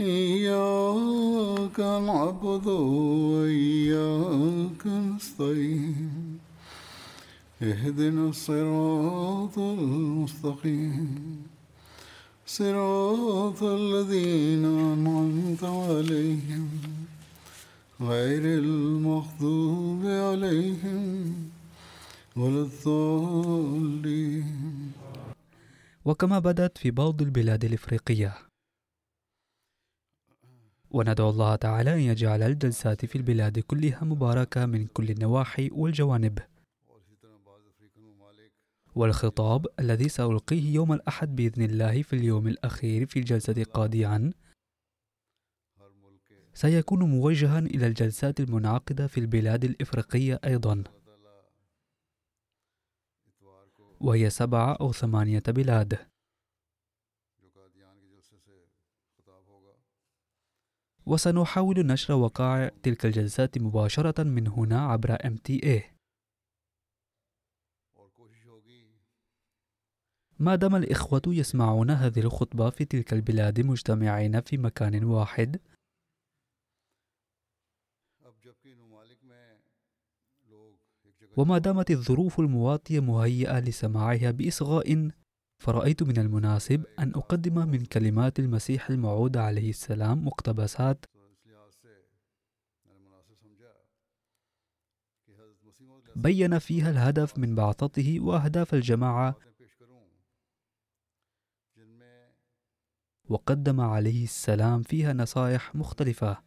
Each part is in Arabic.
إياك نعبد وإياك نستعين. اهدنا الصراط المستقيم. صراط الذين أنعمت عليهم. غير المغضوب عليهم ولا الضالين. وكما بدت في بعض البلاد الإفريقية. وندعو الله تعالى أن يجعل الجلسات في البلاد كلها مباركة من كل النواحي والجوانب. والخطاب الذي سألقيه يوم الأحد بإذن الله في اليوم الأخير في الجلسة قادعا سيكون موجها إلى الجلسات المنعقدة في البلاد الإفريقية أيضا. وهي سبعة أو ثمانية بلاد. وسنحاول نشر وقائع تلك الجلسات مباشرة من هنا عبر MTA ما دام الإخوة يسمعون هذه الخطبة في تلك البلاد مجتمعين في مكان واحد وما دامت الظروف المواطية مهيئة لسماعها بإصغاء فرأيت من المناسب أن أقدم من كلمات المسيح الموعود عليه السلام مقتبسات بين فيها الهدف من بعثته وأهداف الجماعة وقدم عليه السلام فيها نصائح مختلفة.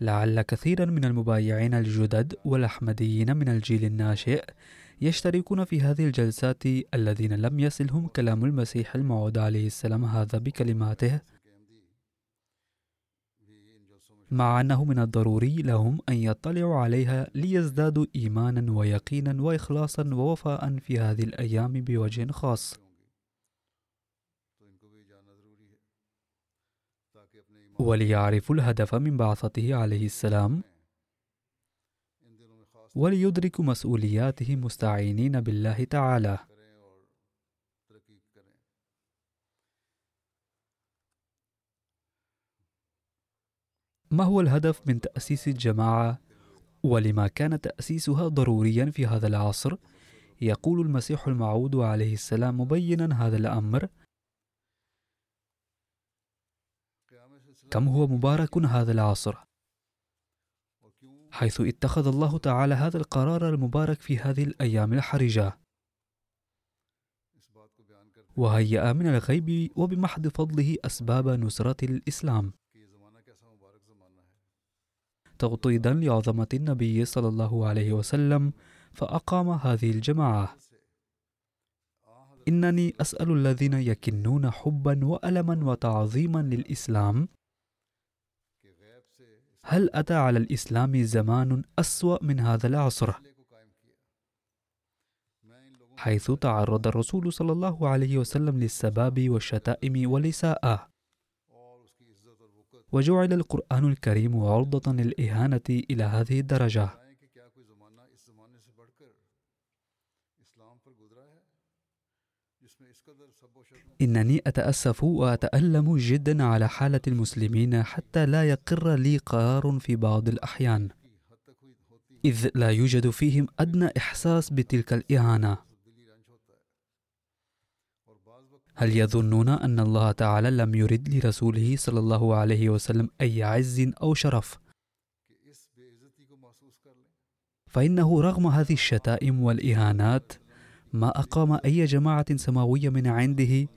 لعل كثيرا من المبايعين الجدد والأحمديين من الجيل الناشئ يشتركون في هذه الجلسات الذين لم يصلهم كلام المسيح الموعود عليه السلام هذا بكلماته. مع أنه من الضروري لهم أن يطلعوا عليها ليزدادوا إيمانا ويقينا وإخلاصا ووفاء في هذه الأيام بوجه خاص. وليعرفوا الهدف من بعثته عليه السلام وليدركوا مسؤولياته مستعينين بالله تعالى. ما هو الهدف من تأسيس الجماعة؟ ولما كان تأسيسها ضروريا في هذا العصر يقول المسيح الموعود عليه السلام مبينا هذا الأمر. كم هو مبارك هذا العصر؟ حيث اتخذ الله تعالى هذا القرار المبارك في هذه الأيام الحرجة. وهيأ من الغيب وبمحض فضله أسباب نصرة الإسلام. تغطيدا لعظمة النبي صلى الله عليه وسلم فأقام هذه الجماعة. إنني أسأل الذين يكنون حبا وألما وتعظيما للإسلام هل أتى على الإسلام زمان أسوأ من هذا العصر؟ حيث تعرض الرسول صلى الله عليه وسلم للسباب والشتائم والإساءة وجعل القرآن الكريم عرضة للإهانة إلى هذه الدرجة إنني أتأسف وأتألم جدا على حالة المسلمين حتى لا يقر لي قرار في بعض الأحيان. إذ لا يوجد فيهم أدنى إحساس بتلك الإهانة هل يظنون أن الله تعالى لم يرد لرسوله صلى الله عليه وسلم أي عز أو شرف؟ فإنه رغم هذه الشتائم والإهانات ما أقام أي جماعة سماوية من عنده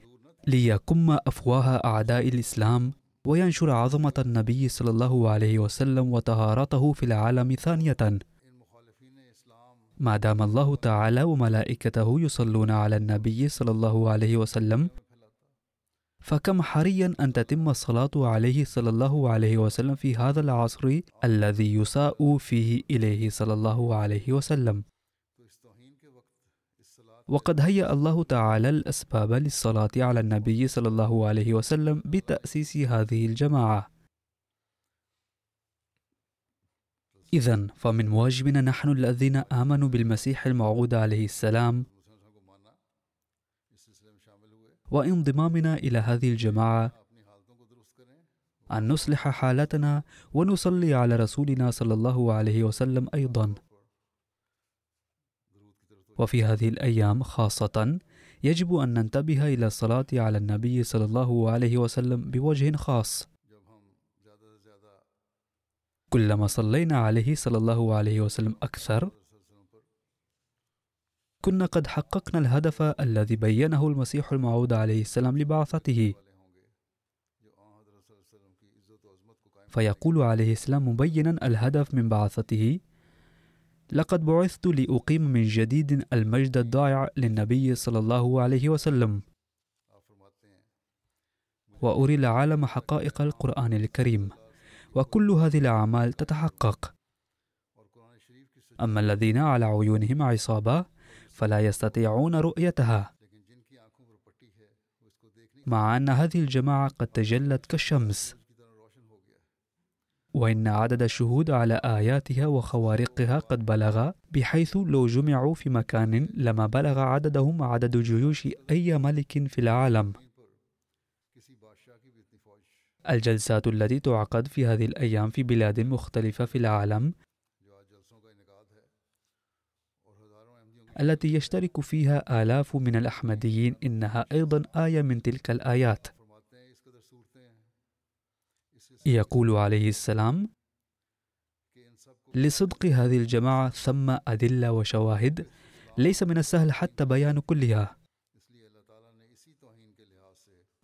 ليكم أفواه أعداء الإسلام وينشر عظمة النبي صلى الله عليه وسلم وطهارته في العالم ثانية. ما دام الله تعالى وملائكته يصلون على النبي صلى الله عليه وسلم فكم حريا أن تتم الصلاة عليه صلى الله عليه وسلم في هذا العصر الذي يساء فيه إليه صلى الله عليه وسلم. وقد هيأ الله تعالى الأسباب للصلاة على النبي صلى الله عليه وسلم بتأسيس هذه الجماعة. إذا فمن واجبنا نحن الذين آمنوا بالمسيح الموعود عليه السلام وانضمامنا إلى هذه الجماعة أن نصلح حالتنا ونصلي على رسولنا صلى الله عليه وسلم أيضا. وفي هذه الأيام خاصة يجب أن ننتبه إلى الصلاة على النبي صلى الله عليه وسلم بوجه خاص. كلما صلينا عليه صلى الله عليه وسلم أكثر كنا قد حققنا الهدف الذي بينه المسيح الموعود عليه السلام لبعثته. فيقول عليه السلام مبينا الهدف من بعثته لقد بعثت لأقيم من جديد المجد الضائع للنبي صلى الله عليه وسلم. وأري العالم حقائق القرآن الكريم وكل هذه الأعمال تتحقق. أما الذين على عيونهم عصابة فلا يستطيعون رؤيتها. مع أن هذه الجماعة قد تجلت كالشمس. وإن عدد الشهود على آياتها وخوارقها قد بلغ بحيث لو جمعوا في مكان لما بلغ عددهم عدد جيوش أي ملك في العالم. الجلسات التي تعقد في هذه الأيام في بلاد مختلفة في العالم التي يشترك فيها آلاف من الأحمديين إنها أيضا آية من تلك الآيات. يقول عليه السلام لصدق هذه الجماعة ثم أدلة وشواهد ليس من السهل حتى بيان كلها.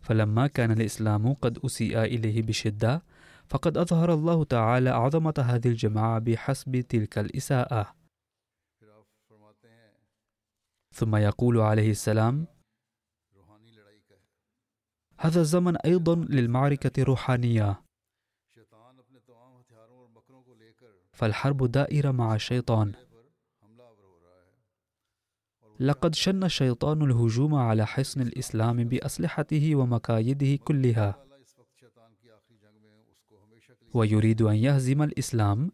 فلما كان الإسلام قد أسيء إليه بشدة فقد أظهر الله تعالى عظمة هذه الجماعة بحسب تلك الإساءة. ثم يقول عليه السلام هذا الزمن أيضا للمعركة الروحانية. فالحرب دائرة مع الشيطان لقد شن الشيطان الهجوم على حصن الإسلام بأسلحته ومكايده كلها. ويريد أن يهزم الإسلام.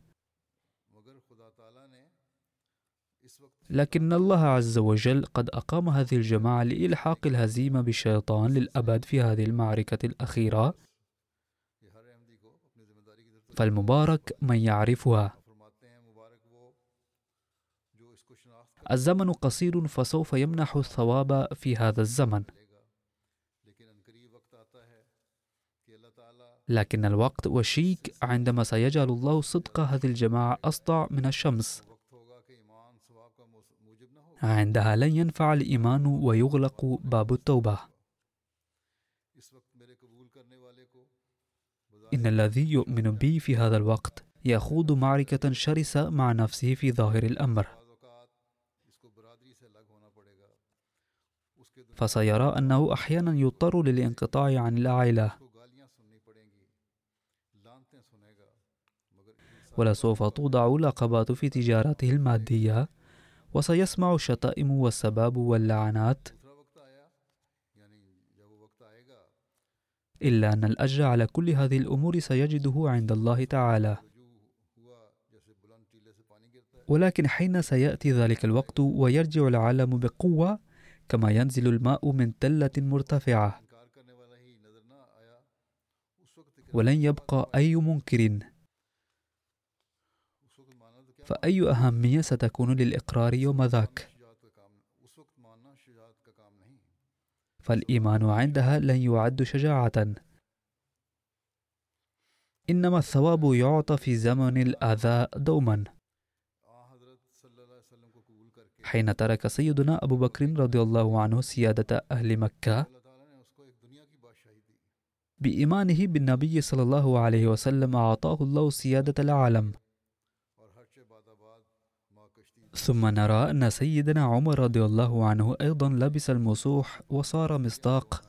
لكن الله عز وجل قد أقام هذه الجماعة لإلحاق الهزيمة بالشيطان للأبد في هذه المعركة الأخيرة. فالمبارك من يعرفها. الزمن قصير فسوف يمنح الثواب في هذا الزمن. لكن الوقت وشيك عندما سيجعل الله صدق هذه الجماعة أسطع من الشمس. عندها لن ينفع الإيمان ويغلق باب التوبة. إن الذي يؤمن بي في هذا الوقت يخوض معركة شرسة مع نفسه في ظاهر الأمر. فسيرى أنه أحيانا يضطر للانقطاع عن العائلة ولسوف توضع العقبات في تجارته المادية وسيسمع الشتائم والسباب واللعنات. إلا أن الأجر على كل هذه الأمور سيجده عند الله تعالى. ولكن حين سيأتي ذلك الوقت ويرجع العالم بقوة كما ينزل الماء من تلة مرتفعة. ولن يبقى أي منكر. فأي أهمية ستكون للإقرار يوم ذاك؟ فالإيمان عندها لن يعد شجاعة. إنما الثواب يعطى في زمن الأذى دوما. حين ترك سيدنا أبو بكر رضي الله عنه سيادة أهل مكة بإيمانه بالنبي صلى الله عليه وسلم أعطاه الله سيادة العالم. ثم نرى أن سيدنا عمر رضي الله عنه أيضا لبس المسوح وصار مصداق.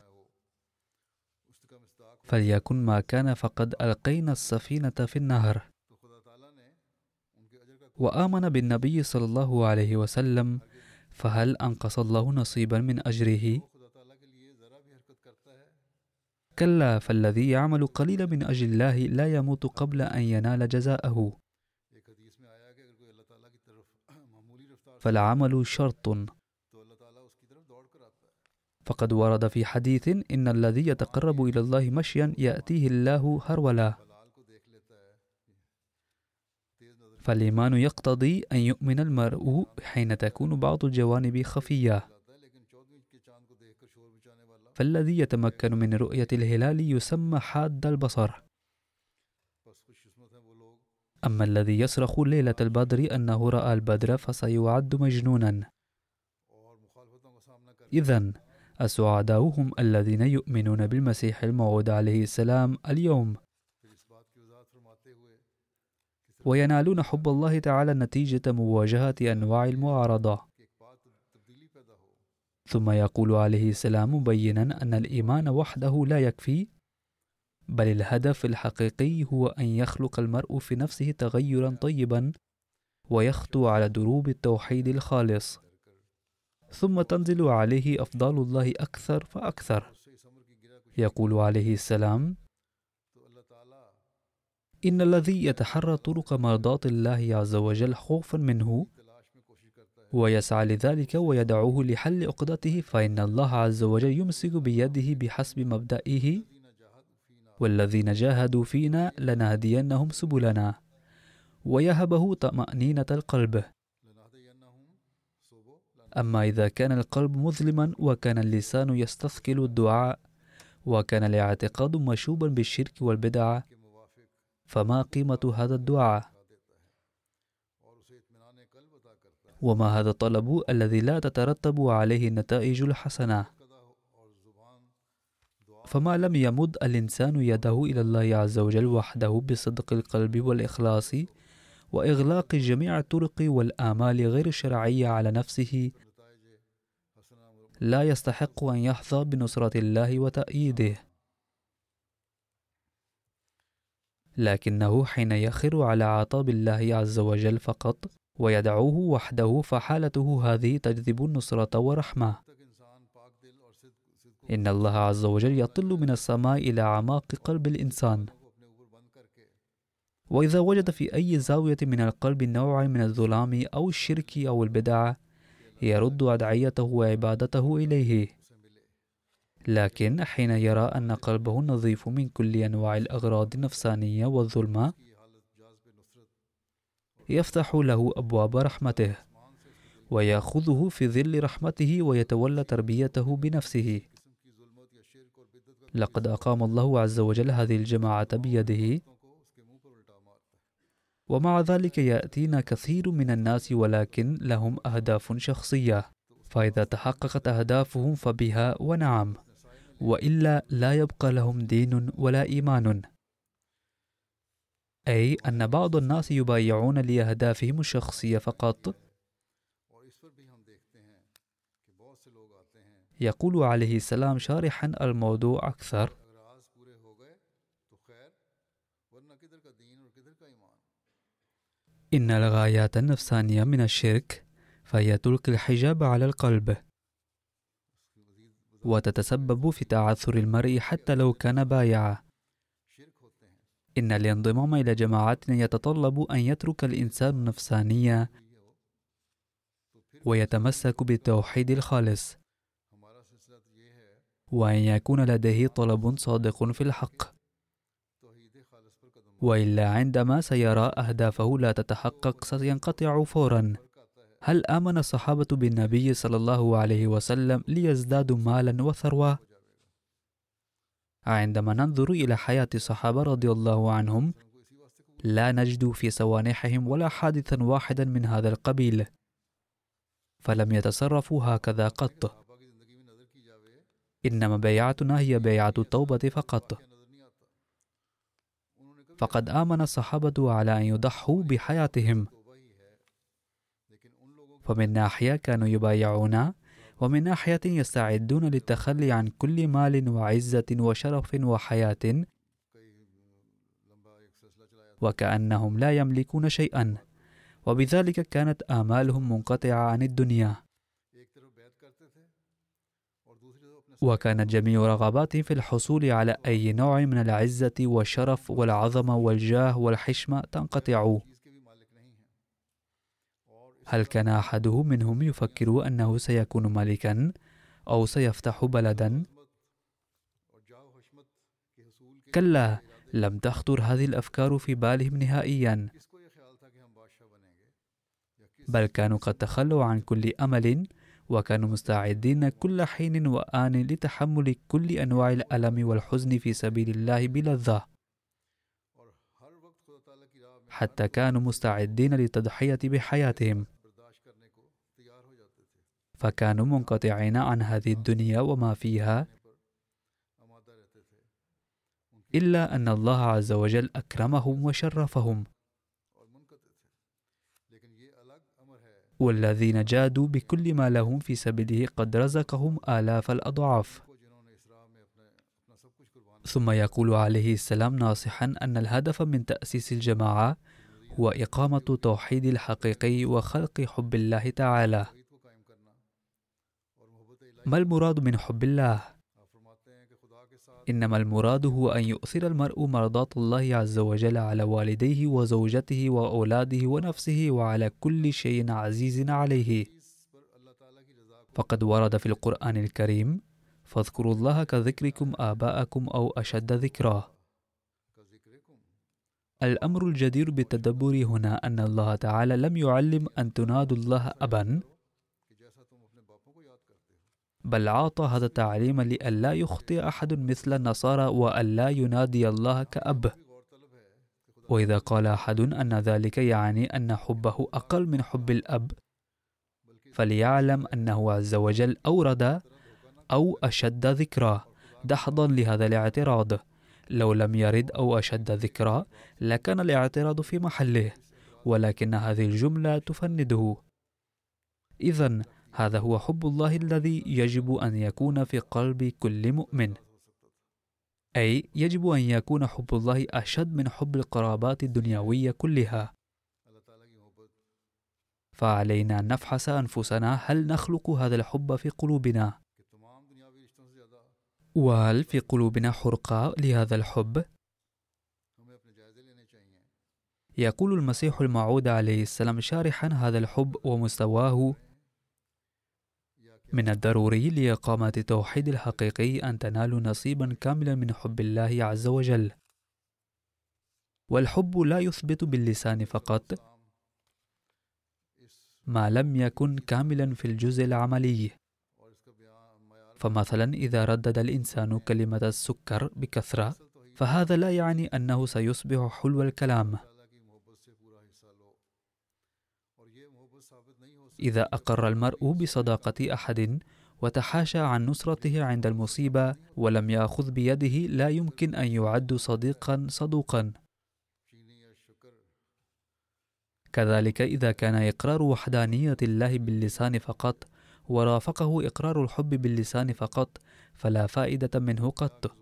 فليكن ما كان فقد ألقينا السفينة في النهر. وآمن بالنبي صلى الله عليه وسلم فهل أنقص الله نصيبا من أجره؟ كلا فالذي يعمل قليلا من أجل الله لا يموت قبل أن ينال جزاءه. آتا ہے فقد ورد في حديث إن الذي يتقرب إلى الله مشيا يأتيه الله هرولا. فالإيمان يقتضي أن يؤمن المرء حين تكون بعض الجوانب خفية. فالذي يتمكن من رؤية الهلال يسمى حاد البصر. أما الذي يصرخ ليلة البدر أنه رأى البدر فسيعد مجنونا. إذا السعداء هم الذين يؤمنون بالمسيح الموعود عليه السلام اليوم. وينالون حب الله تعالى نتيجة مواجهة أنواع المعارضة. ثم يقول عليه السلام مبينا أن الإيمان وحده لا يكفي. بل الهدف الحقيقي هو أن يخلق المرء في نفسه تغيرا طيبا ويخطو على دروب التوحيد الخالص. ثم تنزل عليه أفضال الله أكثر فأكثر. يقول عليه السلام إن الذي يتحرى طرق مرضاة الله عز وجل خوفا منه ويسعى لذلك ويدعوه لحل عقدته فإن الله عز وجل يمسك بيده بحسب مبدئه والذين جاهدوا فينا لنهدينهم سبلنا. ويهبه طمأنينة القلب. أما إذا كان القلب مظلما وكان اللسان يستثقل الدعاء وكان الاعتقاد مشوبا بالشرك والبدعة فما قيمة هذا الدعاء؟ وما هذا الطلب الذي لا تترتب عليه النتائج الحسنة؟ فما لم يمد الإنسان يده إلى الله عز وجل وحده بصدق القلب والإخلاص وإغلاق جميع الطرق والآمال غير الشرعية على نفسه لا يستحق أن يحظى بنصرة الله وتأييده. لكنه حين يخر على عطاب الله عز وجل فقط ويدعوه وحده فحالته هذه تجذب النصرة ورحمة إن الله عز وجل يطل من السماء إلى أعماق قلب الإنسان. وإذا وجد في أي زاوية من القلب نوع من الظلام أو الشرك أو البدعة يرد أدعيته وعبادته إليه. لكن حين يرى أن قلبه نظيف من كل أنواع الأغراض النفسانية والظلمة يفتح له أبواب رحمته ويأخذه في ظل رحمته ويتولى تربيته بنفسه. لقد أقام الله عز وجل هذه الجماعة بيده. ومع ذلك يأتينا كثير من الناس ولكن لهم أهداف شخصية. فإذا تحققت أهدافهم فبها ونعم. وإلا لا يبقى لهم دين ولا إيمان. أي أن بعض الناس يبايعون لأهدافهم الشخصية فقط. يقول عليه السلام شارحا الموضوع أكثر. إن الغايات النفسانية من الشرك فهي تلقي الحجاب على القلب. وتتسبب في تعثر المرء حتى لو كان بايعا. إن الانضمام إلى جماعات يتطلب أن يترك الإنسان النفسانية ويتمسك بالتوحيد الخالص. وأن يكون لديه طلب صادق في الحق. وإلا عندما سيرى أهدافه لا تتحقق سينقطع فورا. هل آمن الصحابة بالنبي صلى الله عليه وسلم ليزدادوا مالا وثروة؟ عندما ننظر إلى حياة الصحابة رضي الله عنهم لا نجد في سوانحهم ولا حادثا واحدا من هذا القبيل. فلم يتصرفوا هكذا قط. إنما بيعتنا هي بيعة التوبة فقط. فقد آمن الصحابة على أن يضحوا بحياتهم. فمن ناحية كانوا يبايعون ومن ناحية يستعدون للتخلي عن كل مال وعزة وشرف وحياة. وكأنهم لا يملكون شيئا. وبذلك كانت آمالهم منقطعة عن الدنيا. وكانت جميع رغباتهم في الحصول على أي نوع من العزة والشرف والعظمة والجاه والحشمة تنقطع. هل كان أحده منهم يفكر أنه سيكون ملكا أو سيفتح بلدا؟ كلا لم تخطر هذه الأفكار في بالهم نهائيا. بل كانوا قد تخلوا عن كل أمل وكانوا مستعدين كل حين وآن لتحمل كل أنواع الألم والحزن في سبيل الله بلذة حتى كانوا مستعدين للتضحية بحياتهم. فكانوا منقطعين عن هذه الدنيا وما فيها إلا أن الله عز وجل أكرمهم وشرفهم. والذين جادوا بكل ما لهم في سبيله قد رزقهم آلاف الأضعاف. ثم يقول عليه السلام ناصحا أن الهدف من تأسيس الجماعة هو إقامة توحيد الحقيقي وخلق حب الله تعالى. ما المراد من حب الله؟ إنما المراد هو أن يؤثر المرء مرضاة الله عز وجل على والديه وزوجته وأولاده ونفسه وعلى كل شيء عزيز عليه. فقد ورد في القرآن الكريم فاذكروا الله كذكركم آباءكم أو أشد ذكرا الأمر الجدير بالتدبر هنا أن الله تعالى لم يعلم أن تنادوا الله أبا بل أعطى هذا التعليم لئلا يخطئ أحد مثل النصارى وألا ينادي الله كأب. وإذا قال أحد أن ذلك يعني أن حبه أقل من حب الأب فليعلم أنه عز وجل أورد أو أشد ذكرا دحضا لهذا الاعتراض. لو لم يرد أو أشد ذكرا لكان الاعتراض في محله ولكن هذه الجملة تفنده. إذا هذا هو حب الله الذي يجب أن يكون في قلب كل مؤمن. أي يجب أن يكون حب الله أشد من حب القرابات الدنيوية كلها. فعلينا أن نفحص أنفسنا هل نخلق هذا الحب في قلوبنا؟ وهل في قلوبنا حرقة لهذا الحب؟ يقول المسيح الموعود عليه السلام شارحا هذا الحب ومستواه من الضروري لإقامة التوحيد الحقيقي أن تنالوا نصيبا كاملا من حب الله عز وجل. والحب لا يثبت باللسان فقط ما لم يكن كاملا في الجزء العملي. فمثلا إذا ردد الإنسان كلمة السكر بكثرة فهذا لا يعني أنه سيصبح حلو الكلام. إذا أقر المرء بصداقة أحد وتحاشى عن نصرته عند المصيبة ولم يأخذ بيده لا يمكن أن يعد صديقا صدوقا. كذلك إذا كان إقرار وحدانية الله باللسان فقط ورافقه إقرار الحب باللسان فقط فلا فائدة منه قط.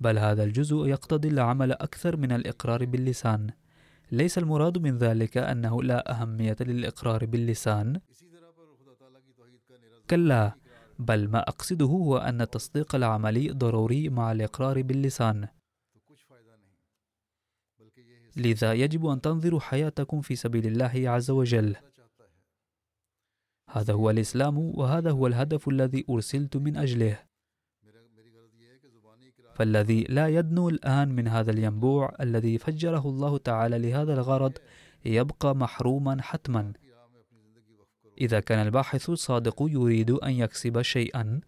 بل هذا الجزء يقتضي العمل أكثر من الإقرار باللسان. ليس المراد من ذلك أنه لا أهمية للإقرار باللسان. كلا بل ما أقصده هو أن التصديق العملي ضروري مع الإقرار باللسان. لذا يجب أن تنظروا حياتكم في سبيل الله عز وجل. هذا هو الإسلام وهذا هو الهدف الذي أرسلت من أجله. فالذي لا يدنو الآن من هذا الينبوع الذي فجره الله تعالى لهذا الغرض يبقى محروما حتما. إذا كان الباحث الصادق يريد أن يكسب شيئا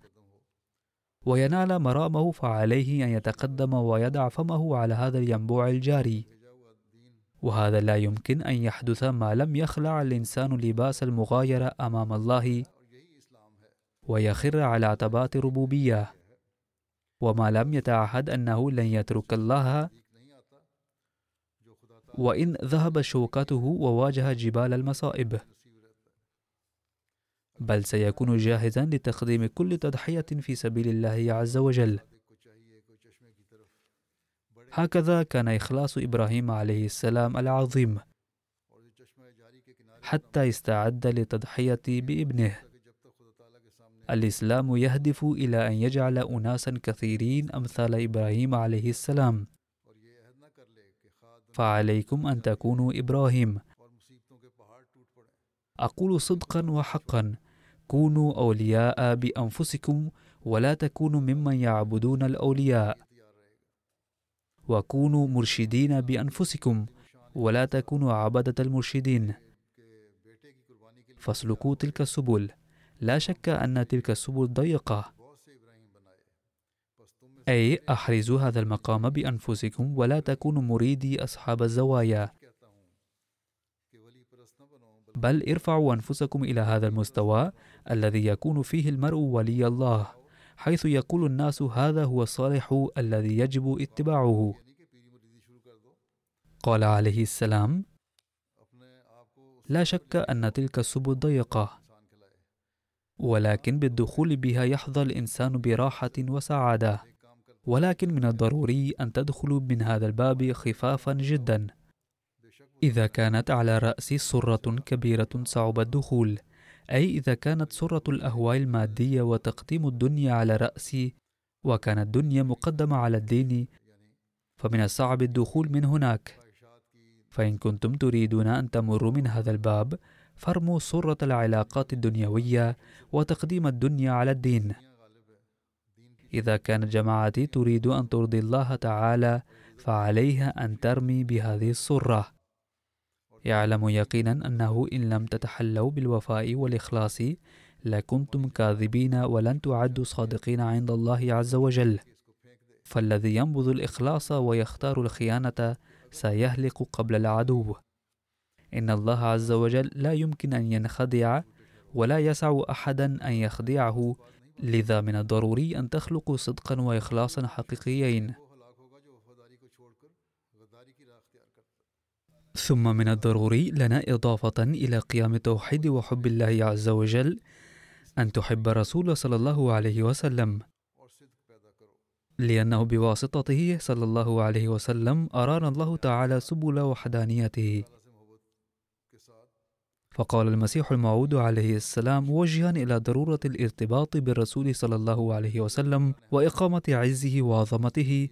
وينال مرامه فعليه أن يتقدم ويضع فمه على هذا الينبوع الجاري. وهذا لا يمكن أن يحدث ما لم يخلع الإنسان لباس المغايرة أمام الله ويخر على اعتباط ربوبية. وما لم يتعهد أنه لن يترك الله. وإن ذهب شوكته وواجه جبال المصائب. بل سيكون جاهزا لتقديم كل تضحية في سبيل الله عز وجل. هكذا كان إخلاص إبراهيم عليه السلام العظيم. حتى استعد للتضحية بابنه. الإسلام يهدف إلى أن يجعل أناسا كثيرين أمثال إبراهيم عليه السلام. فعليكم أن تكونوا إبراهيم. أقول صدقا وحقا. كونوا أولياء بأنفسكم ولا تكونوا ممن يعبدون الأولياء. وكونوا مرشدين بأنفسكم ولا تكونوا عبدة المرشدين. فاسلكوا تلك السبل. لا شك أن تلك السبل ضيقة. أي أحرزوا هذا المقام بأنفسكم ولا تكونوا مريدي أصحاب الزوايا. بل ارفعوا أنفسكم إلى هذا المستوى الذي يكون فيه المرء ولي الله حيث يقول الناس هذا هو الصالح الذي يجب اتباعه. قال عليه السلام لا شك أن تلك السبل ضيقة. ولكن بالدخول بها يحظى الإنسان براحة وسعادة. ولكن من الضروري أن تدخلوا من هذا الباب خفافا جدا. إذا كانت على رأسي سرة كبيرة صعب الدخول أي إذا كانت سرة الأهواء المادية وتقديم الدنيا على رأسي وكانت الدنيا مقدمة على الدين فمن الصعب الدخول من هناك. فإن كنتم تريدون أن تمروا من هذا الباب فارموا سرة العلاقات الدنيوية وتقديم الدنيا على الدين. إذا كانت جماعتي تريد أن ترضي الله تعالى فعليها أن ترمي بهذه السرة. يعلم يقينا أنه إن لم تتحلوا بالوفاء والإخلاص لكنتم كاذبين ولن تعدوا صادقين عند الله عز وجل. فالذي ينبذ الإخلاص ويختار الخيانة سيهلك قبل العدو. إن الله عز وجل لا يمكن أن ينخدع ولا يسع أحدا أن يخدعه. لذا من الضروري أن تخلقوا صدقا وإخلاصا حقيقيين. ثم من الضروري لنا إضافة إلى قيام التوحيد وحب الله عز وجل أن تحب رسول صلى الله عليه وسلم. لأنه بواسطته صلى الله عليه وسلم أرانا الله تعالى سبل وحدانيته. فقال المسيح الموعود عليه السلام موجها إلى ضرورة الارتباط بالرسول صلى الله عليه وسلم وإقامة عزه وعظمته.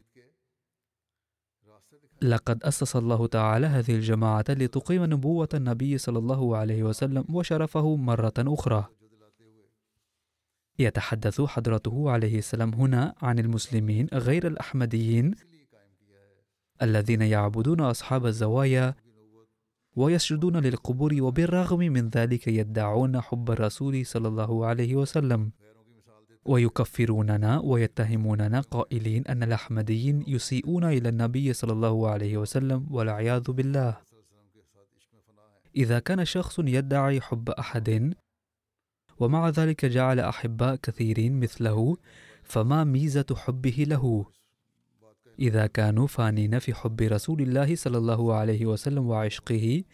لقد أسس الله تعالى هذه الجماعة لتقيم نبوة النبي صلى الله عليه وسلم وشرفه مرة أخرى. يتحدث حضرته عليه السلام هنا عن المسلمين غير الأحمديين الذين يعبدون أصحاب الزوايا ويسجدون للقبور وبالرغم من ذلك يدعون حب الرسول صلى الله عليه وسلم. ويكفروننا ويتهموننا قائلين أن الأحمديين يسيئون إلى النبي صلى الله عليه وسلم والعياذ بالله. إذا كان شخص يدعي حب أحد ومع ذلك جعل أحباء كثيرين مثله فما ميزة حبه له؟ إذا كانوا فانين في حب رسول الله صلى الله عليه وسلم وعشقه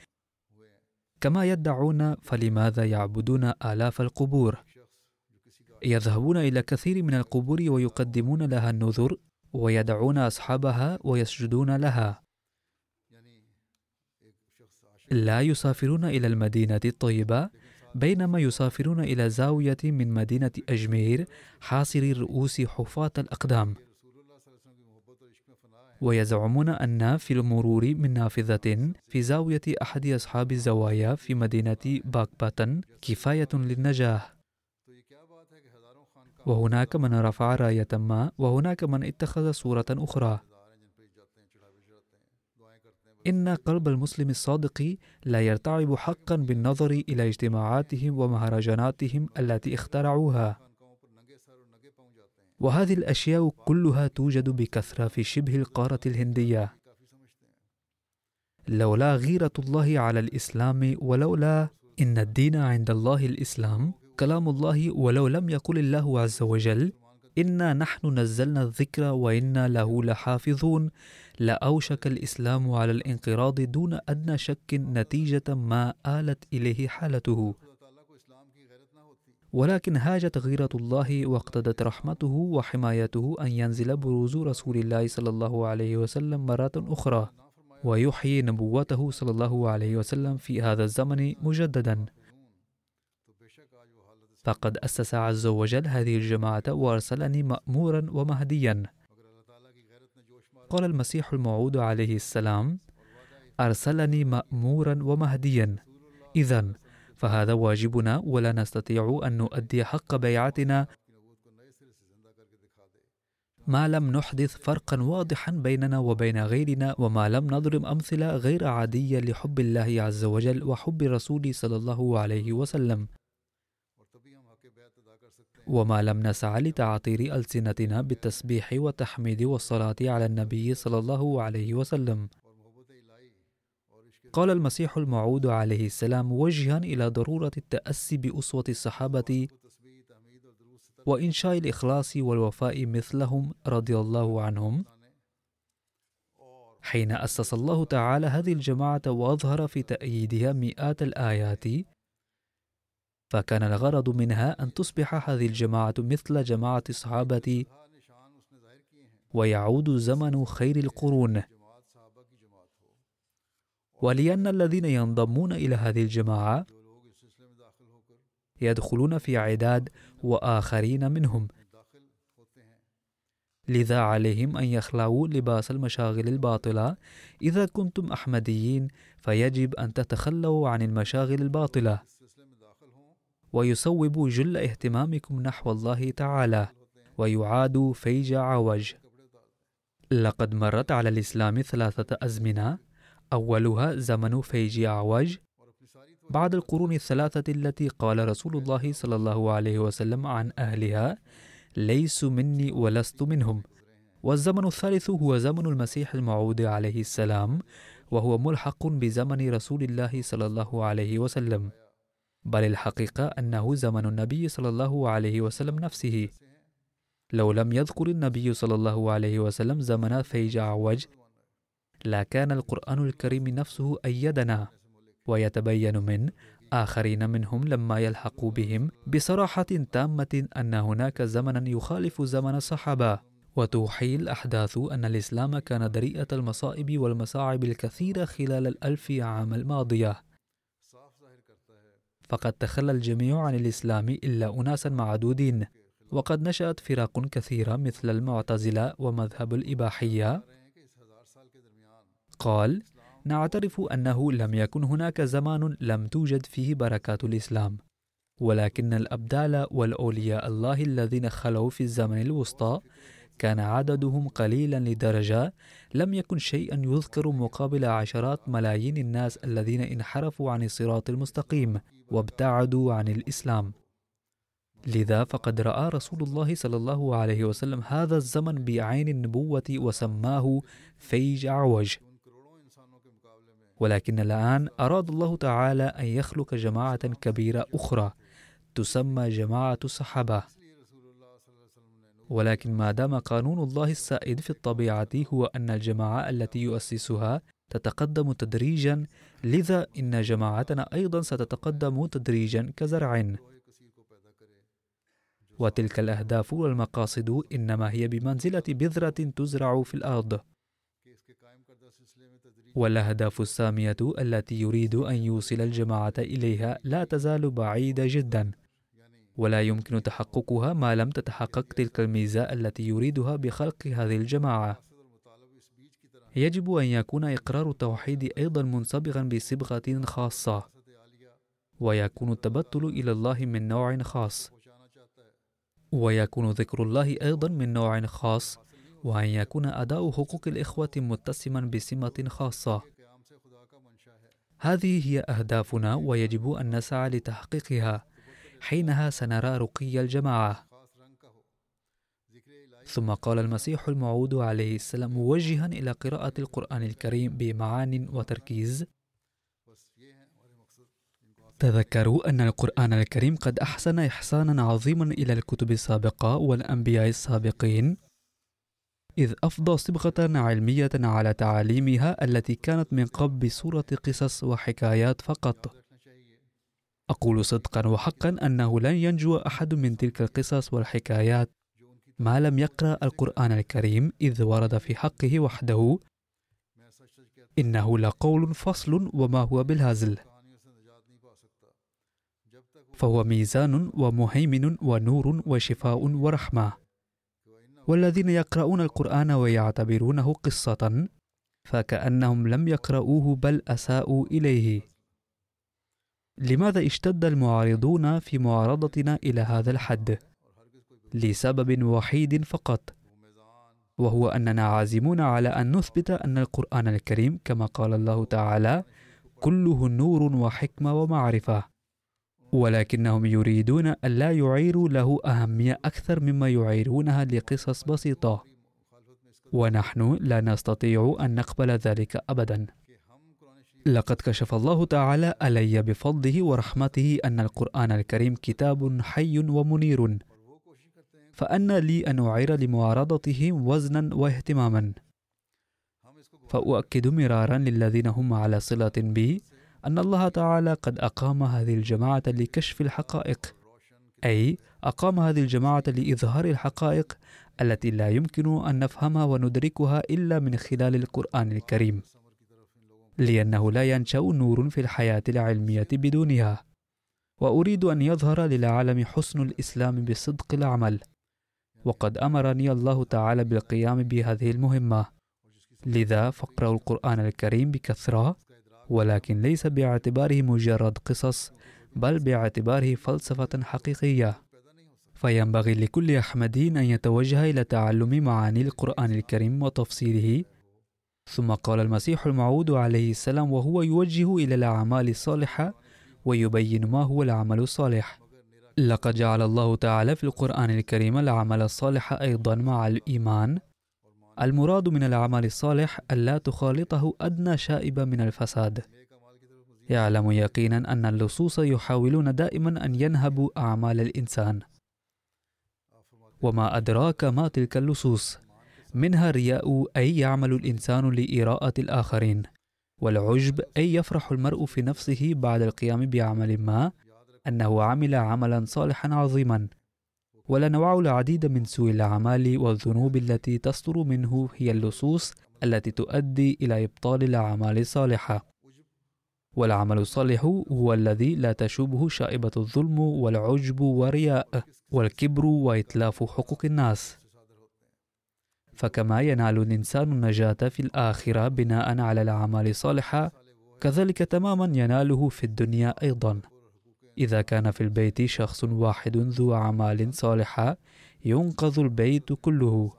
كما يدعون فلماذا يعبدون آلاف القبور؟ يذهبون إلى كثير من القبور ويقدمون لها النذر ويدعون أصحابها ويسجدون لها. لا يسافرون إلى المدينة الطيبة بينما يسافرون إلى زاوية من مدينة أجمير حاصر الرؤوس حفاة الأقدام. ويزعمون أن في المرور من نافذة في زاوية أحد أصحاب الزوايا في مدينة باكباتن كفاية للنجاة وهناك من رفع راية ما وهناك من اتخذ صورة أخرى. إن قلب المسلم الصادق لا يرتعب حقا بالنظر إلى اجتماعاتهم ومهرجاناتهم التي اخترعوها. وهذه الأشياء كلها توجد بكثرة في شبه القارة الهندية. لولا غيرة الله على الإسلام ولولا إن الدين عند الله الإسلام كلام الله ولو لم يقل الله عز وجل إنا نحن نزلنا الذكر وإنا له لحافظون. لأوشك الإسلام على الانقراض دون أدنى شك نتيجة ما آلت إليه حالته. ولكن هاجت غيرة الله واقتضت رحمته وحمايته أن ينزل بروز رسول الله صلى الله عليه وسلم مرة أخرى ويحيي نبوته صلى الله عليه وسلم في هذا الزمن مجددا. فقد أسس عز وجل هذه الجماعة وأرسلني مأمورا ومهديا. قال المسيح الموعود عليه السلام أرسلني مأمورا ومهديا. إذا فهذا واجبنا ولا نستطيع أن نؤدي حق بيعتنا. ما لم نحدث فرقا واضحا بيننا وبين غيرنا وما لم نضرب أمثلة غير عادية لحب الله عز وجل وحب الرسول صلى الله عليه وسلم. وما لم نسعى لتعطير ألسنتنا بالتسبيح والتحميد والصلاة على النبي صلى الله عليه وسلم. قال المسيح الموعود عليه السلام موجها إلى ضرورة التأسي بأسوة الصحابة وإنشاء الإخلاص والوفاء مثلهم رضي الله عنهم. حين أسس الله تعالى هذه الجماعة وأظهر في تأييدها مئات الآيات فكان الغرض منها أن تصبح هذه الجماعة مثل جماعة الصحابة ويعود زمن خير القرون. ولأن الذين ينضمون إلى هذه الجماعة يدخلون في عداد وآخرين منهم لذا عليهم أن يخلعوا لباس المشاغل الباطلة. إذا كنتم أحمديين فيجب أن تتخلوا عن المشاغل الباطلة ويصوب جل اهتمامكم نحو الله تعالى ويعاد فيج عوج. لقد مرت على الإسلام ثلاثة أزمنة أولها زمن فيج أعوج بعد القرون الثلاثة التي قال رسول الله صلى الله عليه وسلم عن أهلها ليسوا مني ولست منهم. والزمن الثالث هو زمن المسيح الموعود عليه السلام وهو ملحق بزمن رسول الله صلى الله عليه وسلم. بل الحقيقة أنه زمن النبي صلى الله عليه وسلم نفسه. لو لم يذكر النبي صلى الله عليه وسلم زمن فيج أعوج لكان القرآن الكريم نفسه أيدنا. ويتبين من آخرين منهم لما يلحقوا بهم بصراحة تامة أن هناك زمنا يخالف زمن الصحابة. وتوحي الأحداث أن الإسلام كان دريئة المصائب والمصاعب الكثيرة خلال الألف عام الماضية. فقد تخلى الجميع عن الإسلام إلا أناسا معدودين. وقد نشأت فرق كثيرة مثل المعتزلة ومذهب الإباحية. قال نعترف أنه لم يكن هناك زمان لم توجد فيه بركات الإسلام ولكن الأبدال والأولياء الله الذين خلوا في الزمن الوسطى كان عددهم قليلا لدرجة لم يكن شيئا يذكر مقابل عشرات ملايين الناس الذين انحرفوا عن الصراط المستقيم وابتعدوا عن الإسلام. لذا فقد رأى رسول الله صلى الله عليه وسلم هذا الزمن بعين النبوة وسماه فيج أعوج ولكن الآن أراد الله تعالى أن يخلق جماعة كبيرة أخرى تسمى جماعة الصحابة. ولكن ما دام قانون الله السائد في الطبيعة هو أن الجماعة التي يؤسسها تتقدم تدريجا لذا إن جماعتنا أيضا ستتقدم تدريجا كزرع. وتلك الأهداف والمقاصد إنما هي بمنزلة بذرة تزرع في الأرض. والأهداف السامية التي يريد أن يوصل الجماعة إليها لا تزال بعيدة جدا. ولا يمكن تحققها ما لم تتحقق تلك الميزة التي يريدها بخلق هذه الجماعة. يجب أن يكون إقرار التوحيد أيضا منصبغا بصبغة خاصة ويكون التبتل إلى الله من نوع خاص ويكون ذكر الله أيضا من نوع خاص وأن يكون أداء حقوق الإخوة متسما بسمة خاصة. هذه هي أهدافنا ويجب أن نسعى لتحقيقها. حينها سنرى رقي الجماعة. ثم قال المسيح الموعود عليه السلام موجها إلى قراءة القرآن الكريم بمعان وتركيز. تذكروا أن القرآن الكريم قد أحسن إحسانا عظيما إلى الكتب السابقة والأنبياء السابقين. إذ أفضى صبغة علمية على تعاليمها التي كانت من قبل بصورة قصص وحكايات فقط. أقول صدقا وحقا أنه لن ينجو أحد من تلك القصص والحكايات. ما لم يقرأ القرآن الكريم إذ ورد في حقه وحده. إنه لقول فصل وما هو بالهزل. فهو ميزان ومهيمن ونور وشفاء ورحمة. والذين يقرؤون القرآن ويعتبرونه قصة فكأنهم لم يقرؤوه بل أساءوا إليه. لماذا اشتد المعارضون في معارضتنا إلى هذا الحد؟ لسبب وحيد فقط، وهو أننا عازمون على أن نثبت أن القرآن الكريم كما قال الله تعالى: كله نور وحكمة ومعرفة. ولكنهم يريدون ألا يعيروا له أهمية أكثر مما يعيرونها لقصص بسيطة. ونحن لا نستطيع أن نقبل ذلك أبدا. لقد كشف الله تعالى علي بفضله ورحمته أن القرآن الكريم كتاب حي ومنير. فأن لي أن أعير لمعارضته وزنا واهتماما. فأؤكد مرارا للذين هم على صلة بي أن الله تعالى قد أقام هذه الجماعة لكشف الحقائق أي أقام هذه الجماعة لإظهار الحقائق التي لا يمكن أن نفهمها وندركها إلا من خلال القرآن الكريم لأنه لا ينشأ نور في الحياة العلمية بدونها. وأريد أن يظهر للعالم حسن الإسلام بصدق العمل. وقد أمرني الله تعالى بالقيام بهذه المهمة. لذا فاقرأوا القرآن الكريم بكثرة. ولكن ليس باعتباره مجرد قصص بل باعتباره فلسفة حقيقية. فينبغي لكل أحمدي أن يتوجه إلى تعلم معاني القرآن الكريم وتفسيره ثم قال المسيح الموعود عليه السلام وهو يوجه إلى الأعمال الصالحة ويبين ما هو العمل الصالح. لقد جعل الله تعالى في القرآن الكريم العمل الصالح أيضا مع الإيمان. المراد من العمل الصالح ألا تخالطه أدنى شائبة من الفساد. يعلم يقينا أن اللصوص يحاولون دائما أن ينهبوا أعمال الإنسان. وما أدراك ما تلك اللصوص؟ منها الرياء أي يعمل الإنسان لإراءة الآخرين والعجب أي يفرح المرء في نفسه بعد القيام بعمل ما أنه عمل عملا صالحا عظيما. ولنوع العديد من سوء الأعمال والذنوب التي تصدر منه هي اللصوص التي تؤدي إلى إبطال الأعمال الصالحة. والعمل الصالح هو الذي لا تشوبه شائبة الظلم والعجب والرياء والكبر وإتلاف حقوق الناس. فكما ينال الإنسان النجاة في الآخرة بناء على الأعمال الصالحة كذلك تماما يناله في الدنيا أيضا. إذا كان في البيت شخص واحد ذو أعمال صالحة ينقذ البيت كله.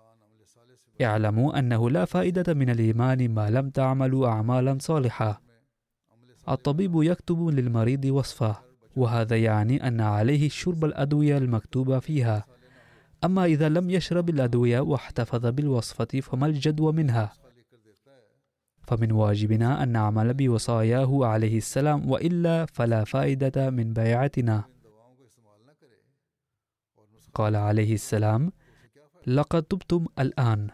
اعلموا أنه لا فائدة من الإيمان ما لم تعملوا أعمالا صالحة. الطبيب يكتب للمريض وصفة وهذا يعني أن عليه شرب الأدوية المكتوبة فيها. أما إذا لم يشرب الأدوية واحتفظ بالوصفة فما الجدوى منها؟ فمن واجبنا أن نعمل بوصاياه عليه السلام وإلا فلا فائدة من بيعتنا. قال عليه السلام لقد تبتم الآن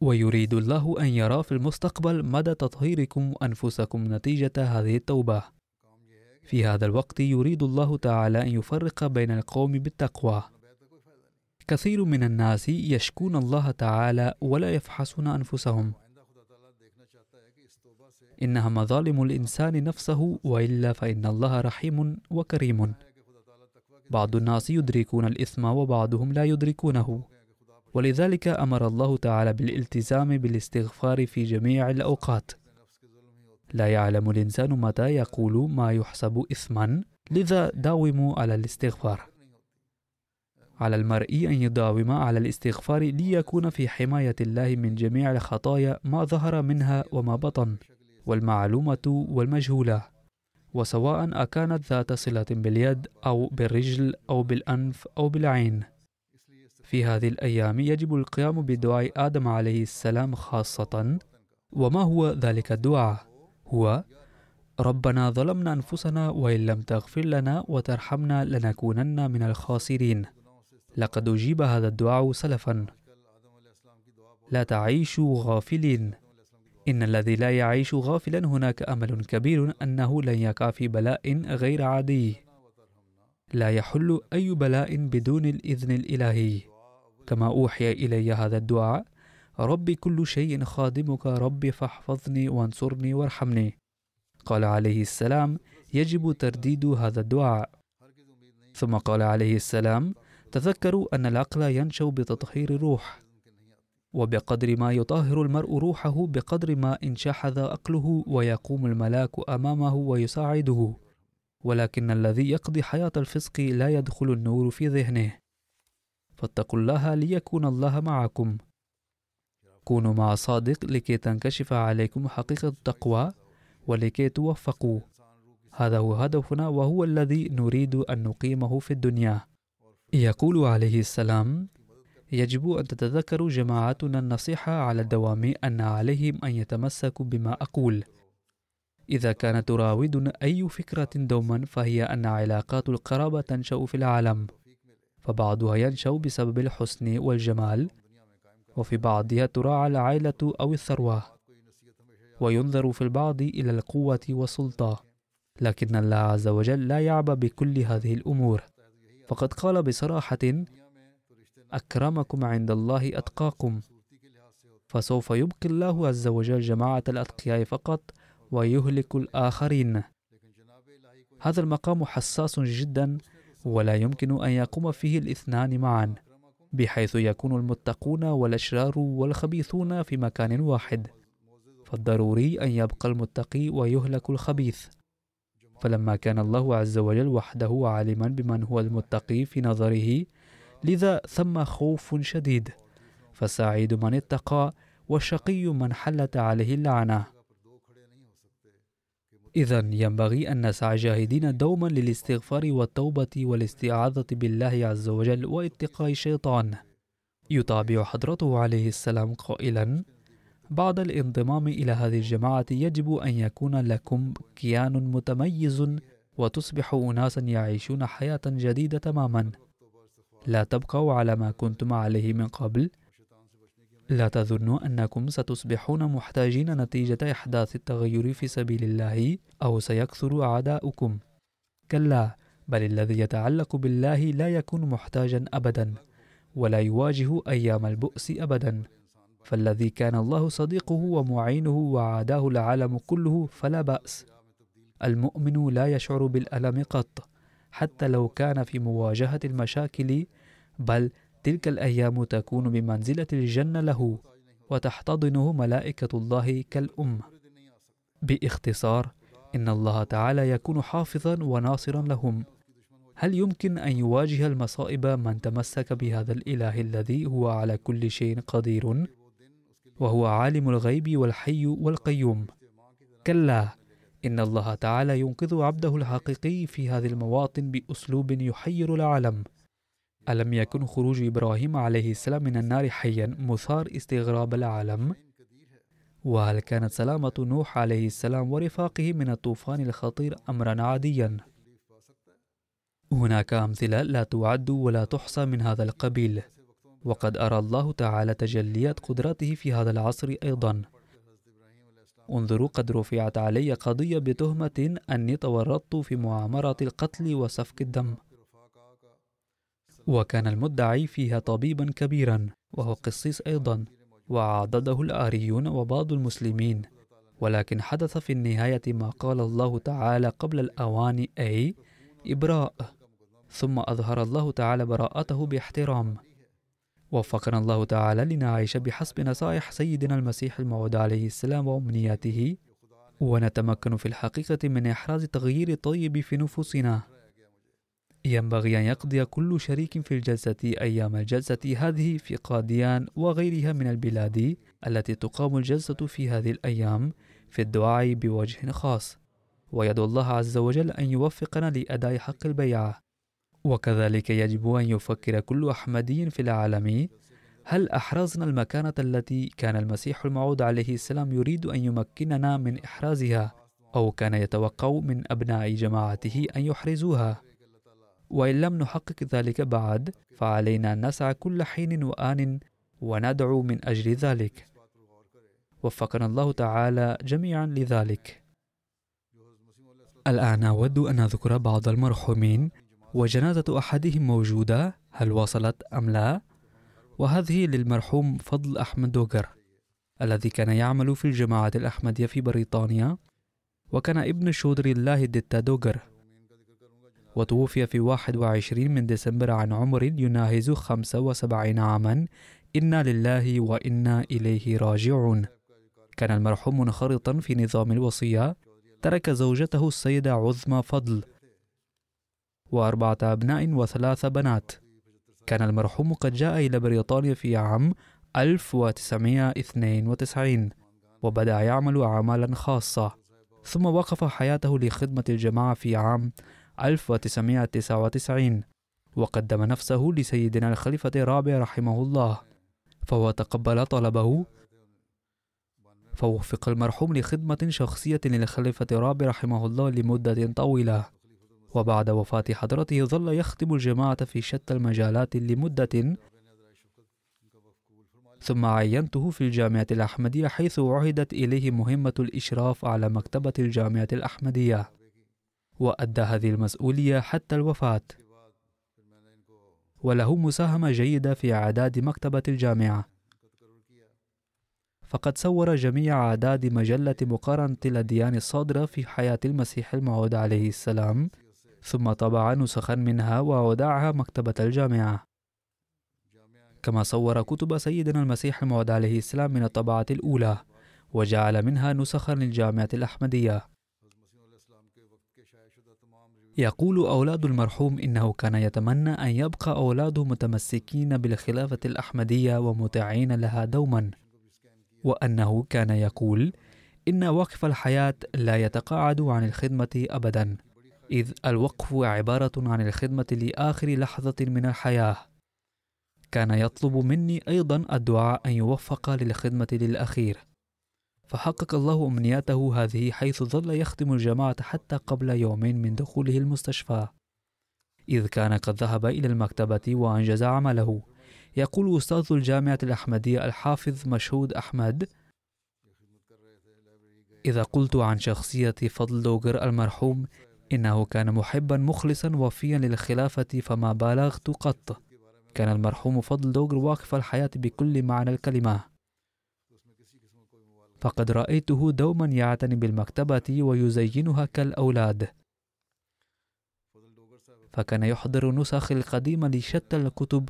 ويريد الله أن يرى في المستقبل مدى تطهيركم أنفسكم نتيجة هذه التوبة. في هذا الوقت يريد الله تعالى أن يفرق بين القوم بالتقوى. كثير من الناس يشكون الله تعالى ولا يفحصون أنفسهم. إنها مظالم الإنسان نفسه وإلا فإن الله رحيم وكريم. بعض الناس يدركون الإثم وبعضهم لا يدركونه. ولذلك أمر الله تعالى بالالتزام بالاستغفار في جميع الأوقات. لا يعلم الإنسان متى يقول ما يحسب إثما لذا داوموا على الاستغفار. على المرء أن يداوم على الاستغفار ليكون في حماية الله من جميع الخطايا ما ظهر منها وما بطن. والمعلومة والمجهولة وسواء أكانت ذات صلة باليد أو بالرجل أو بالأنف أو بالعين. في هذه الأيام يجب القيام بدعاء آدم عليه السلام خاصة. وما هو ذلك الدعاء؟ هو ربنا ظلمنا أنفسنا وإن لم تغفر لنا وترحمنا لنكونن من الخاسرين. لقد أجيب هذا الدعاء سلفا. لا تعيشوا غافلين. إن الذي لا يعيش غافلا هناك أمل كبير أنه لن يقع في بلاء غير عادي. لا يحل أي بلاء بدون الإذن الإلهي. كما أوحي إلي هذا الدعاء ربي كل شيء خادمك ربي فاحفظني وانصرني وارحمني. قال عليه السلام يجب ترديد هذا الدعاء. ثم قال عليه السلام تذكروا أن العقل ينشأ بتطهير الروح. وبقدر ما يطهر المرء روحه بقدر ما انشحذ عقله ويقوم الملاك أمامه ويساعده. ولكن الذي يقضي حياة الفسق لا يدخل النور في ذهنه. فاتقوا الله ليكون الله معكم. كونوا مع صادق لكي تنكشف عليكم حقيقة التقوى ولكي توفقوا. هذا هو هدفنا وهو الذي نريد أن نقيمه في الدنيا. يقول عليه السلام يجب أن تتذكروا جماعتنا النصيحة على الدوام أن عليهم أن يتمسكوا بما أقول. إذا كانت تراودنا أي فكرة دوما فهي أن علاقات القرابة تنشأ في العالم فبعضها ينشأ بسبب الحسن والجمال وفي بعضها تراعى العائلة أو الثروة وينظر في البعض إلى القوة والسلطة. لكن الله عز وجل لا يعبأ بكل هذه الأمور. فقد قال بصراحة أكرمكم عند الله أتقاكم. فسوف يبقي الله عز وجل جماعة الأتقياء فقط ويهلك الآخرين. هذا المقام حساس جدا ولا يمكن أن يقوم فيه الاثنان معا بحيث يكون المتقون والأشرار والخبيثون في مكان واحد. فالضروري أن يبقى المتقي ويهلك الخبيث. فلما كان الله عز وجل وحده عالما بمن هو المتقي في نظره لذا ثم خوف شديد فالسعيد من اتقى والشقي من حلت عليه اللعنة إذا ينبغي أن نسعى جاهدين دوما للاستغفار والتوبة والاستعاذة بالله عز وجل واتقاء الشيطان. يتابع حضرته عليه السلام قائلا: بعد الانضمام إلى هذه الجماعة يجب أن يكون لكم كيان متميز وتصبحوا أناسا يعيشون حياة جديدة تماما. لا تبقوا على ما كنتم عليه من قبل. لا تظنوا أنكم ستصبحون محتاجين نتيجة إحداث التغير في سبيل الله أو سيكثر أعداؤكم. كلا بل الذي يتعلق بالله لا يكون محتاجا أبدا ولا يواجه أيام البؤس أبدا. فالذي كان الله صديقه ومعينه وعاداه العالم كله فلا بأس. المؤمن لا يشعر بالألم قط. حتى لو كان في مواجهة المشاكل بل تلك الأيام تكون بمنزلة الجنة له وتحتضنه ملائكة الله كالأم باختصار إن الله تعالى يكون حافظا وناصرا لهم. هل يمكن أن يواجه المصائب من تمسك بهذا الإله الذي هو على كل شيء قدير؟ وهو عالم الغيب والحي والقيوم. كلا إن الله تعالى ينقذ عبده الحقيقي في هذه المواطن بأسلوب يحير العالم ألم يكن خروج إبراهيم عليه السلام من النار حيا مثار استغراب العالم؟ وهل كانت سلامة نوح عليه السلام ورفاقه من الطوفان الخطير أمرا عاديا؟ هناك أمثلة لا تعد ولا تحصى من هذا القبيل وقد أرى الله تعالى تجليات قدرته في هذا العصر أيضا انظروا قد رفعت علي قضية بتهمة أني تورطت في مؤامرة القتل وسفك الدم. وكان المدعي فيها طبيبا كبيرا وهو قسيس أيضا وعضده الآريون وبعض المسلمين. ولكن حدث في النهاية ما قال الله تعالى قبل الأوان أي إبراء. ثم أظهر الله تعالى براءته باحترام. وفقنا الله تعالى لنعيش بحسب نصائح سيدنا المسيح الموعود عليه السلام وأمنياته. ونتمكن في الحقيقة من إحراز تغيير الطيب في نفوسنا. ينبغي أن يقضي كل شريك في الجلسة أيام الجلسة هذه في قاديان وغيرها من البلاد التي تقام الجلسة في هذه الأيام في الدعاء بوجه خاص. ويدعو الله عز وجل أن يوفقنا لأداء حق البيعة. وكذلك يجب أن يفكر كل أحمدي في العالم هل أحرزنا المكانة التي كان المسيح الموعود عليه السلام يريد أن يمكننا من إحرازها أو كان يتوقع من أبناء جماعته أن يحرزوها؟ وإن لم نحقق ذلك بعد فعلينا أن نسعى كل حين وآن وندعو من أجل ذلك. وفقنا الله تعالى جميعا لذلك. الآن أود أن أذكر بعض المرحومين وجنازة أحدهم موجودة هل وصلت أم لا؟ وهذه للمرحوم فضل أحمد دوغر الذي كان يعمل في الجماعة الأحمدية في بريطانيا وكان ابن شودر الله ديتا دوغر وتوفي في 21 من ديسمبر عن عمر يناهز 75 عاما. إنا لله وإنا إليه راجعون. كان المرحوم منخرطا في نظام الوصية ترك زوجته السيدة عظمى فضل. وأربعة أبناء وثلاث بنات. كان المرحوم قد جاء إلى بريطانيا في عام 1992 وبدأ يعمل أعمالا خاصة. ثم وقف حياته لخدمة الجماعة في عام 1999 وقدم نفسه لسيدنا الخليفة الرابع رحمه الله فهو تقبل طلبه فوفق المرحوم لخدمة شخصية للخليفة الرابع رحمه الله لمدة طويلة. وبعد وفاة حضرته ظل يخدم الجماعة في شتى المجالات لمدة ثم عينته في الجامعة الأحمدية حيث عهدت إليه مهمة الإشراف على مكتبة الجامعة الأحمدية وأدى هذه المسؤولية حتى الوفاة. وله مساهمة جيدة في إعداد مكتبة الجامعة. فقد صور جميع أعداد مجلة مقارنة الأديان الصادرة في حياة المسيح الموعود عليه السلام. ثم طبع نسخا منها وودعها مكتبة الجامعة. كما صور كتب سيدنا المسيح الموعود عليه السلام من الطبعة الأولى وجعل منها نسخا للجامعة الأحمدية. يقول أولاد المرحوم إنه كان يتمنى أن يبقى أولاده متمسكين بالخلافة الأحمدية ومطيعين لها دوما وأنه كان يقول إن وقف الحياة لا يتقاعد عن الخدمة أبدا. إذ الوقف عبارة عن الخدمة لآخر لحظة من الحياة. كان يطلب مني أيضا الدعاء أن يوفق للخدمة للأخير. فحقق الله أمنياته هذه حيث ظل يخدم الجماعة حتى قبل يومين من دخوله المستشفى. إذ كان قد ذهب إلى المكتبة وأنجز عمله. يقول أستاذ الجامعة الأحمدية الحافظ مشهود أحمد إذا قلت عن شخصية فضل دوغر المرحوم إنه كان محبا مخلصا وفيا للخلافة فما بالغت قط. كان المرحوم فضل دوغر واقف الحياة بكل معنى الكلمة. فقد رأيته دوما يعتني بالمكتبة ويزينها كالأولاد. فكان يحضر نسخ القديمة لشتى الكتب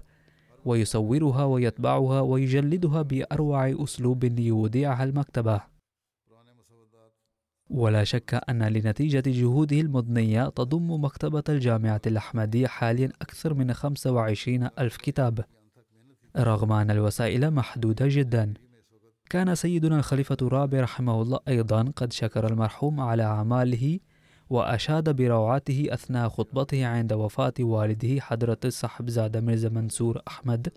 ويصورها ويطبعها ويجلدها بأروع أسلوب ليوديعها المكتبة. ولا شك أن لنتيجة جهوده المضنية تضم مكتبة الجامعة الأحمدية حاليا أكثر من 25 ألف كتاب رغم أن الوسائل محدودة جدا. كان سيدنا الخليفة الرابع رحمه الله أيضا قد شكر المرحوم على أعماله وأشاد بروعته أثناء خطبته عند وفاة والده حضرة الصاحب زاد مرزا منصور أحمد.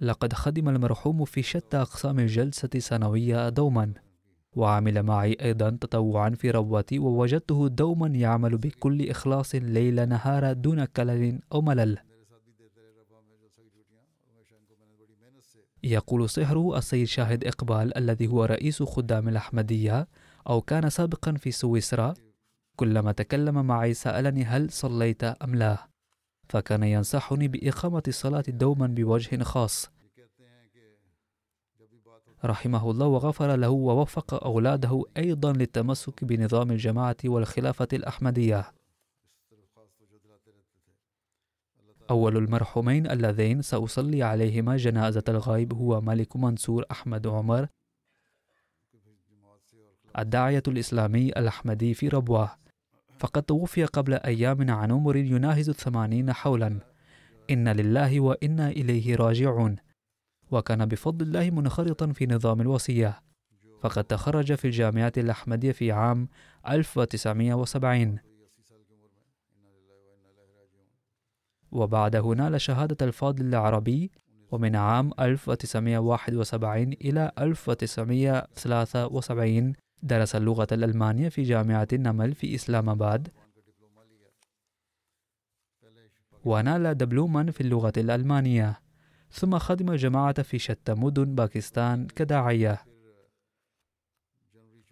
لقد خدم المرحوم في شتى أقسام الجلسة سنوية دوما. وعمل معي أيضا تطوعا في رواتي ووجدته دوما يعمل بكل إخلاص ليل نهار دون كلل أو ملل. يقول صهره السيد شاهد إقبال الذي هو رئيس خدام الأحمدية أو كان سابقا في سويسرا كلما تكلم معي سألني هل صليت أم لا فكان ينصحني بإقامة الصلاة دوما بوجه خاص. رحمه الله وغفر له ووفق أولاده أيضا للتمسك بنظام الجماعة والخلافة الأحمدية. أول المرحومين اللذين سأصلي عليهما جنازة الغائب هو ملك منصور أحمد عمر الداعية الإسلامي الأحمدي في ربوة. فقد توفي قبل أيام عن عمر يناهز الثمانين حولا. إن لله وإنا إليه راجعون. وكان بفضل الله منخرطا في نظام الوصية. فقد تخرج في الجامعة الأحمدية في عام 1970 وبعده نال شهادة الفاضل العربي ومن عام 1971 إلى 1973 درس اللغة الألمانية في جامعة النمل في إسلام آباد. ونال دبلوما في اللغة الألمانية. ثم خدم الجماعة في شتى مدن باكستان كداعية.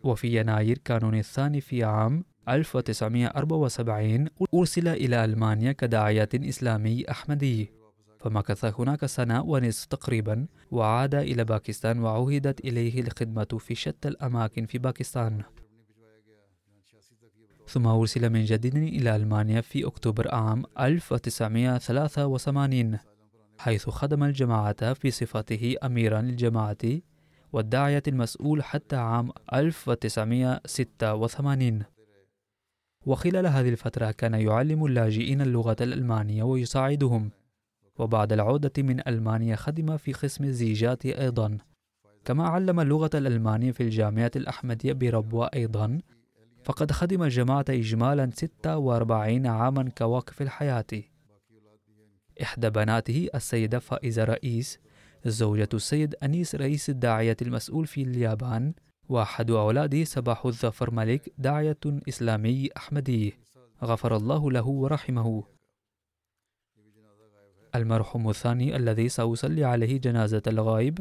وفي يناير كانون الثاني في عام 1974 أرسل إلى ألمانيا كداعية إسلامي أحمدي. فمكث هناك سنة ونصف تقريبا وعاد إلى باكستان وعهدت إليه الخدمة في شتى الأماكن في باكستان. ثم أرسل من جديد إلى ألمانيا في أكتوبر عام 1983 حيث خدم الجماعة في صفته أميرا للجماعة والداعية المسؤول حتى عام 1986 وخلال هذه الفترة كان يعلم اللاجئين اللغة الألمانية ويساعدهم. وبعد العودة من ألمانيا خدم في قسم الزيجات أيضا. كما علم اللغة الألمانية في الجامعة الأحمدية بربوة أيضا فقد خدم الجماعة إجمالا 46 عاما كواقف الحياة. إحدى بناته السيدة فائزة رئيس زوجة السيد أنيس رئيس الداعية المسؤول في اليابان وأحد أولاده صباح الظفر ملك داعية إسلامي أحمدي. غفر الله له ورحمه. المرحوم الثاني الذي سأصلي عليه جنازة الغائب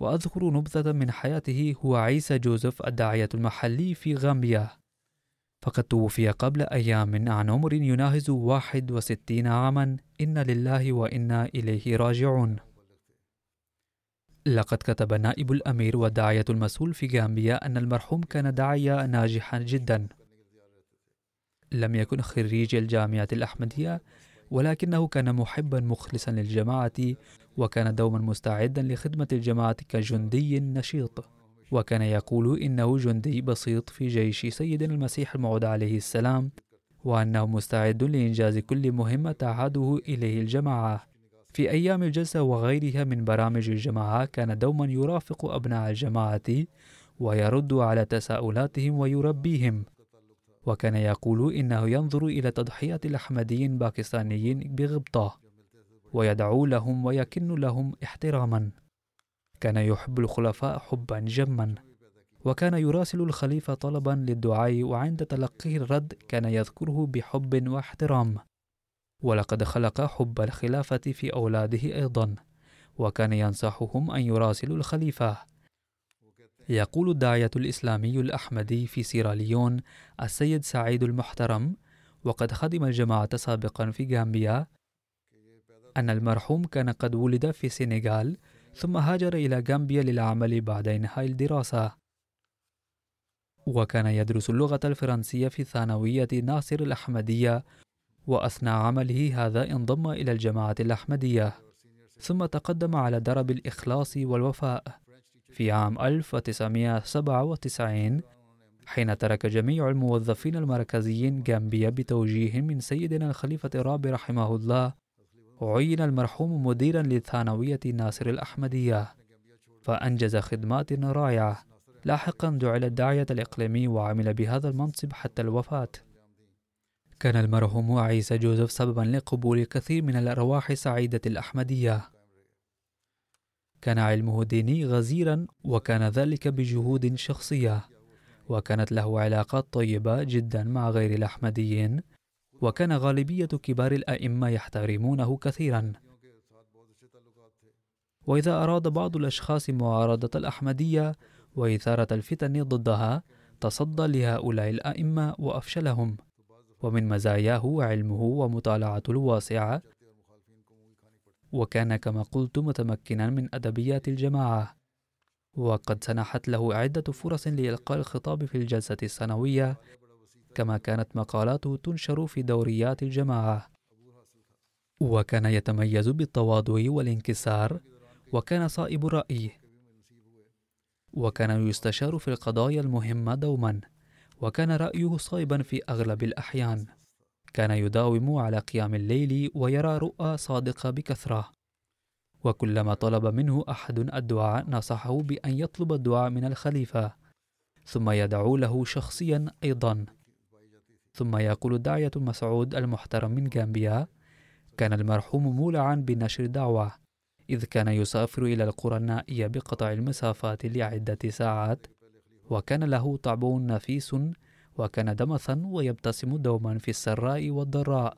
وأذكر نبذة من حياته هو عيسى جوزيف الداعية المحلي في غامبيا. فقد توفي قبل أيام عن عمر يناهز 61 عاما. إن لله وإنا إليه راجعون. لقد كتب نائب الأمير والداعية المسؤول في غامبيا أن المرحوم كان داعية ناجحا جدا. لم يكن خريج الجامعة الأحمدية ولكنه كان محبا مخلصا للجماعة وكان دوما مستعدا لخدمة الجماعة كجندي نشيط. وكان يقول إنه جندي بسيط في جيش سيدنا المسيح الموعود عليه السلام وأنه مستعد لإنجاز كل مهمة تعهده إليه الجماعة. في أيام الجلسة وغيرها من برامج الجماعة كان دوما يرافق أبناء الجماعة ويرد على تساؤلاتهم ويربيهم. وكان يقول إنه ينظر إلى تضحيات الأحمديين باكستانيين بغبطة ويدعو لهم ويكن لهم احتراما. كان يحب الخلفاء حبا جما وكان يراسل الخليفة طلبا للدعاء وعند تلقيه الرد كان يذكره بحب واحترام. ولقد خلق حب الخلافة في أولاده أيضا وكان ينصحهم أن يراسلوا الخليفة. يقول الداعية الإسلامي الأحمدي في سيراليون السيد سعيد المحترم وقد خدم الجماعة سابقا في غامبيا أن المرحوم كان قد ولد في السنغال ثم هاجر إلى غامبيا للعمل بعد إنهاء الدراسة وكان يدرس اللغة الفرنسية في ثانوية ناصر الأحمدية وأثناء عمله هذا انضم إلى الجماعة الأحمدية. ثم تقدم على درب الإخلاص والوفاء. في عام 1997 حين ترك جميع الموظفين المركزيين غامبيا بتوجيه من سيدنا الخليفة الرابع رحمه الله عين المرحوم مديرا لثانوية ناصر الأحمدية فأنجز خدمات رائعة لاحقا جعل الداعية الإقليمي وعمل بهذا المنصب حتى الوفاة. كان المرحوم عيسى جوزيف سببا لقبول الكثير من الأرواح سعيدة الأحمدية. كان علمه ديني غزيرا وكان ذلك بجهود شخصية وكانت له علاقات طيبة جدا مع غير الأحمديين. وكان غالبية كبار الأئمة يحترمونه كثيرا. وإذا أراد بعض الأشخاص معارضة الأحمدية وإثارة الفتن ضدها تصدى لهؤلاء الأئمة وأفشلهم. ومن مزاياه علمه ومطالعته الواسعة. وكان كما قلت متمكنا من أدبيات الجماعة. وقد سنحت له عدة فرص لإلقاء الخطاب في الجلسة السنوية. كما كانت مقالاته تنشر في دوريات الجماعة. وكان يتميز بالتواضع والانكسار وكان صائب الرأي وكان يستشار في القضايا المهمة دوما وكان رأيه صائبا في أغلب الأحيان. كان يداوم على قيام الليل ويرى رؤى صادقة بكثرة. وكلما طلب منه أحد الدعاء نصحه بأن يطلب الدعاء من الخليفة ثم يدعو له شخصيا أيضا. ثم يقول الداعية مسعود المحترم من غامبيا كان المرحوم مولعا بنشر دعوة إذ كان يسافر إلى القرى النائية بقطع المسافات لعدة ساعات وكان له طعم نفيس وكان دمثا ويبتسم دوما في السراء والضراء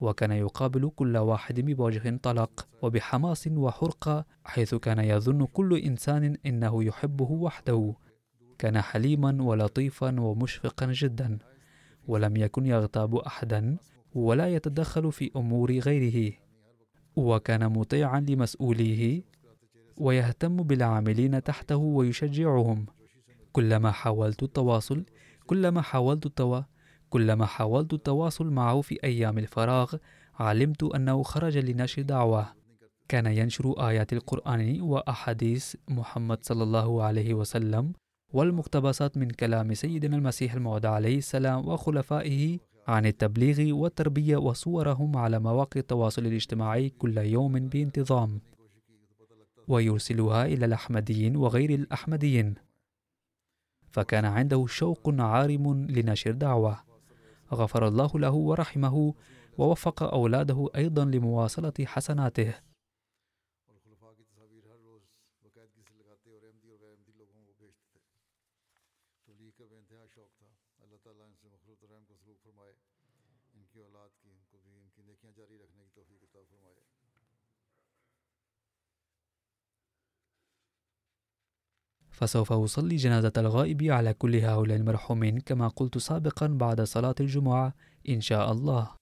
وكان يقابل كل واحد بوجه طلق وبحماس وحرقة حيث كان يظن كل إنسان إنه يحبه وحده كان حليما ولطيفا ومشفقا جدا. ولم يكن يغتاب أحدا ولا يتدخل في أمور غيره. وكان مطيعا لمسؤوليه ويهتم بالعاملين تحته ويشجعهم. كلما حاولت التواصل كلما حاولت التوا كلما حاولت التواصل معه في أيام الفراغ علمت أنه خرج لنشر دعوة. كان ينشر آيات القرآن وأحاديث محمد صلى الله عليه وسلم والمقتبسات من كلام سيدنا المسيح الموعود عليه السلام وخلفائه عن التبليغ والتربية وصورهم على مواقع التواصل الاجتماعي كل يوم بانتظام. ويرسلها إلى الأحمديين وغير الأحمديين. فكان عنده شوق عارم لنشر دعوة. غفر الله له ورحمه ووفق أولاده أيضا لمواصلة حسناته. فسوف أصلي جنازة الغائب على كل هؤلاء المرحومين كما قلت سابقا بعد صلاة الجمعة إن شاء الله.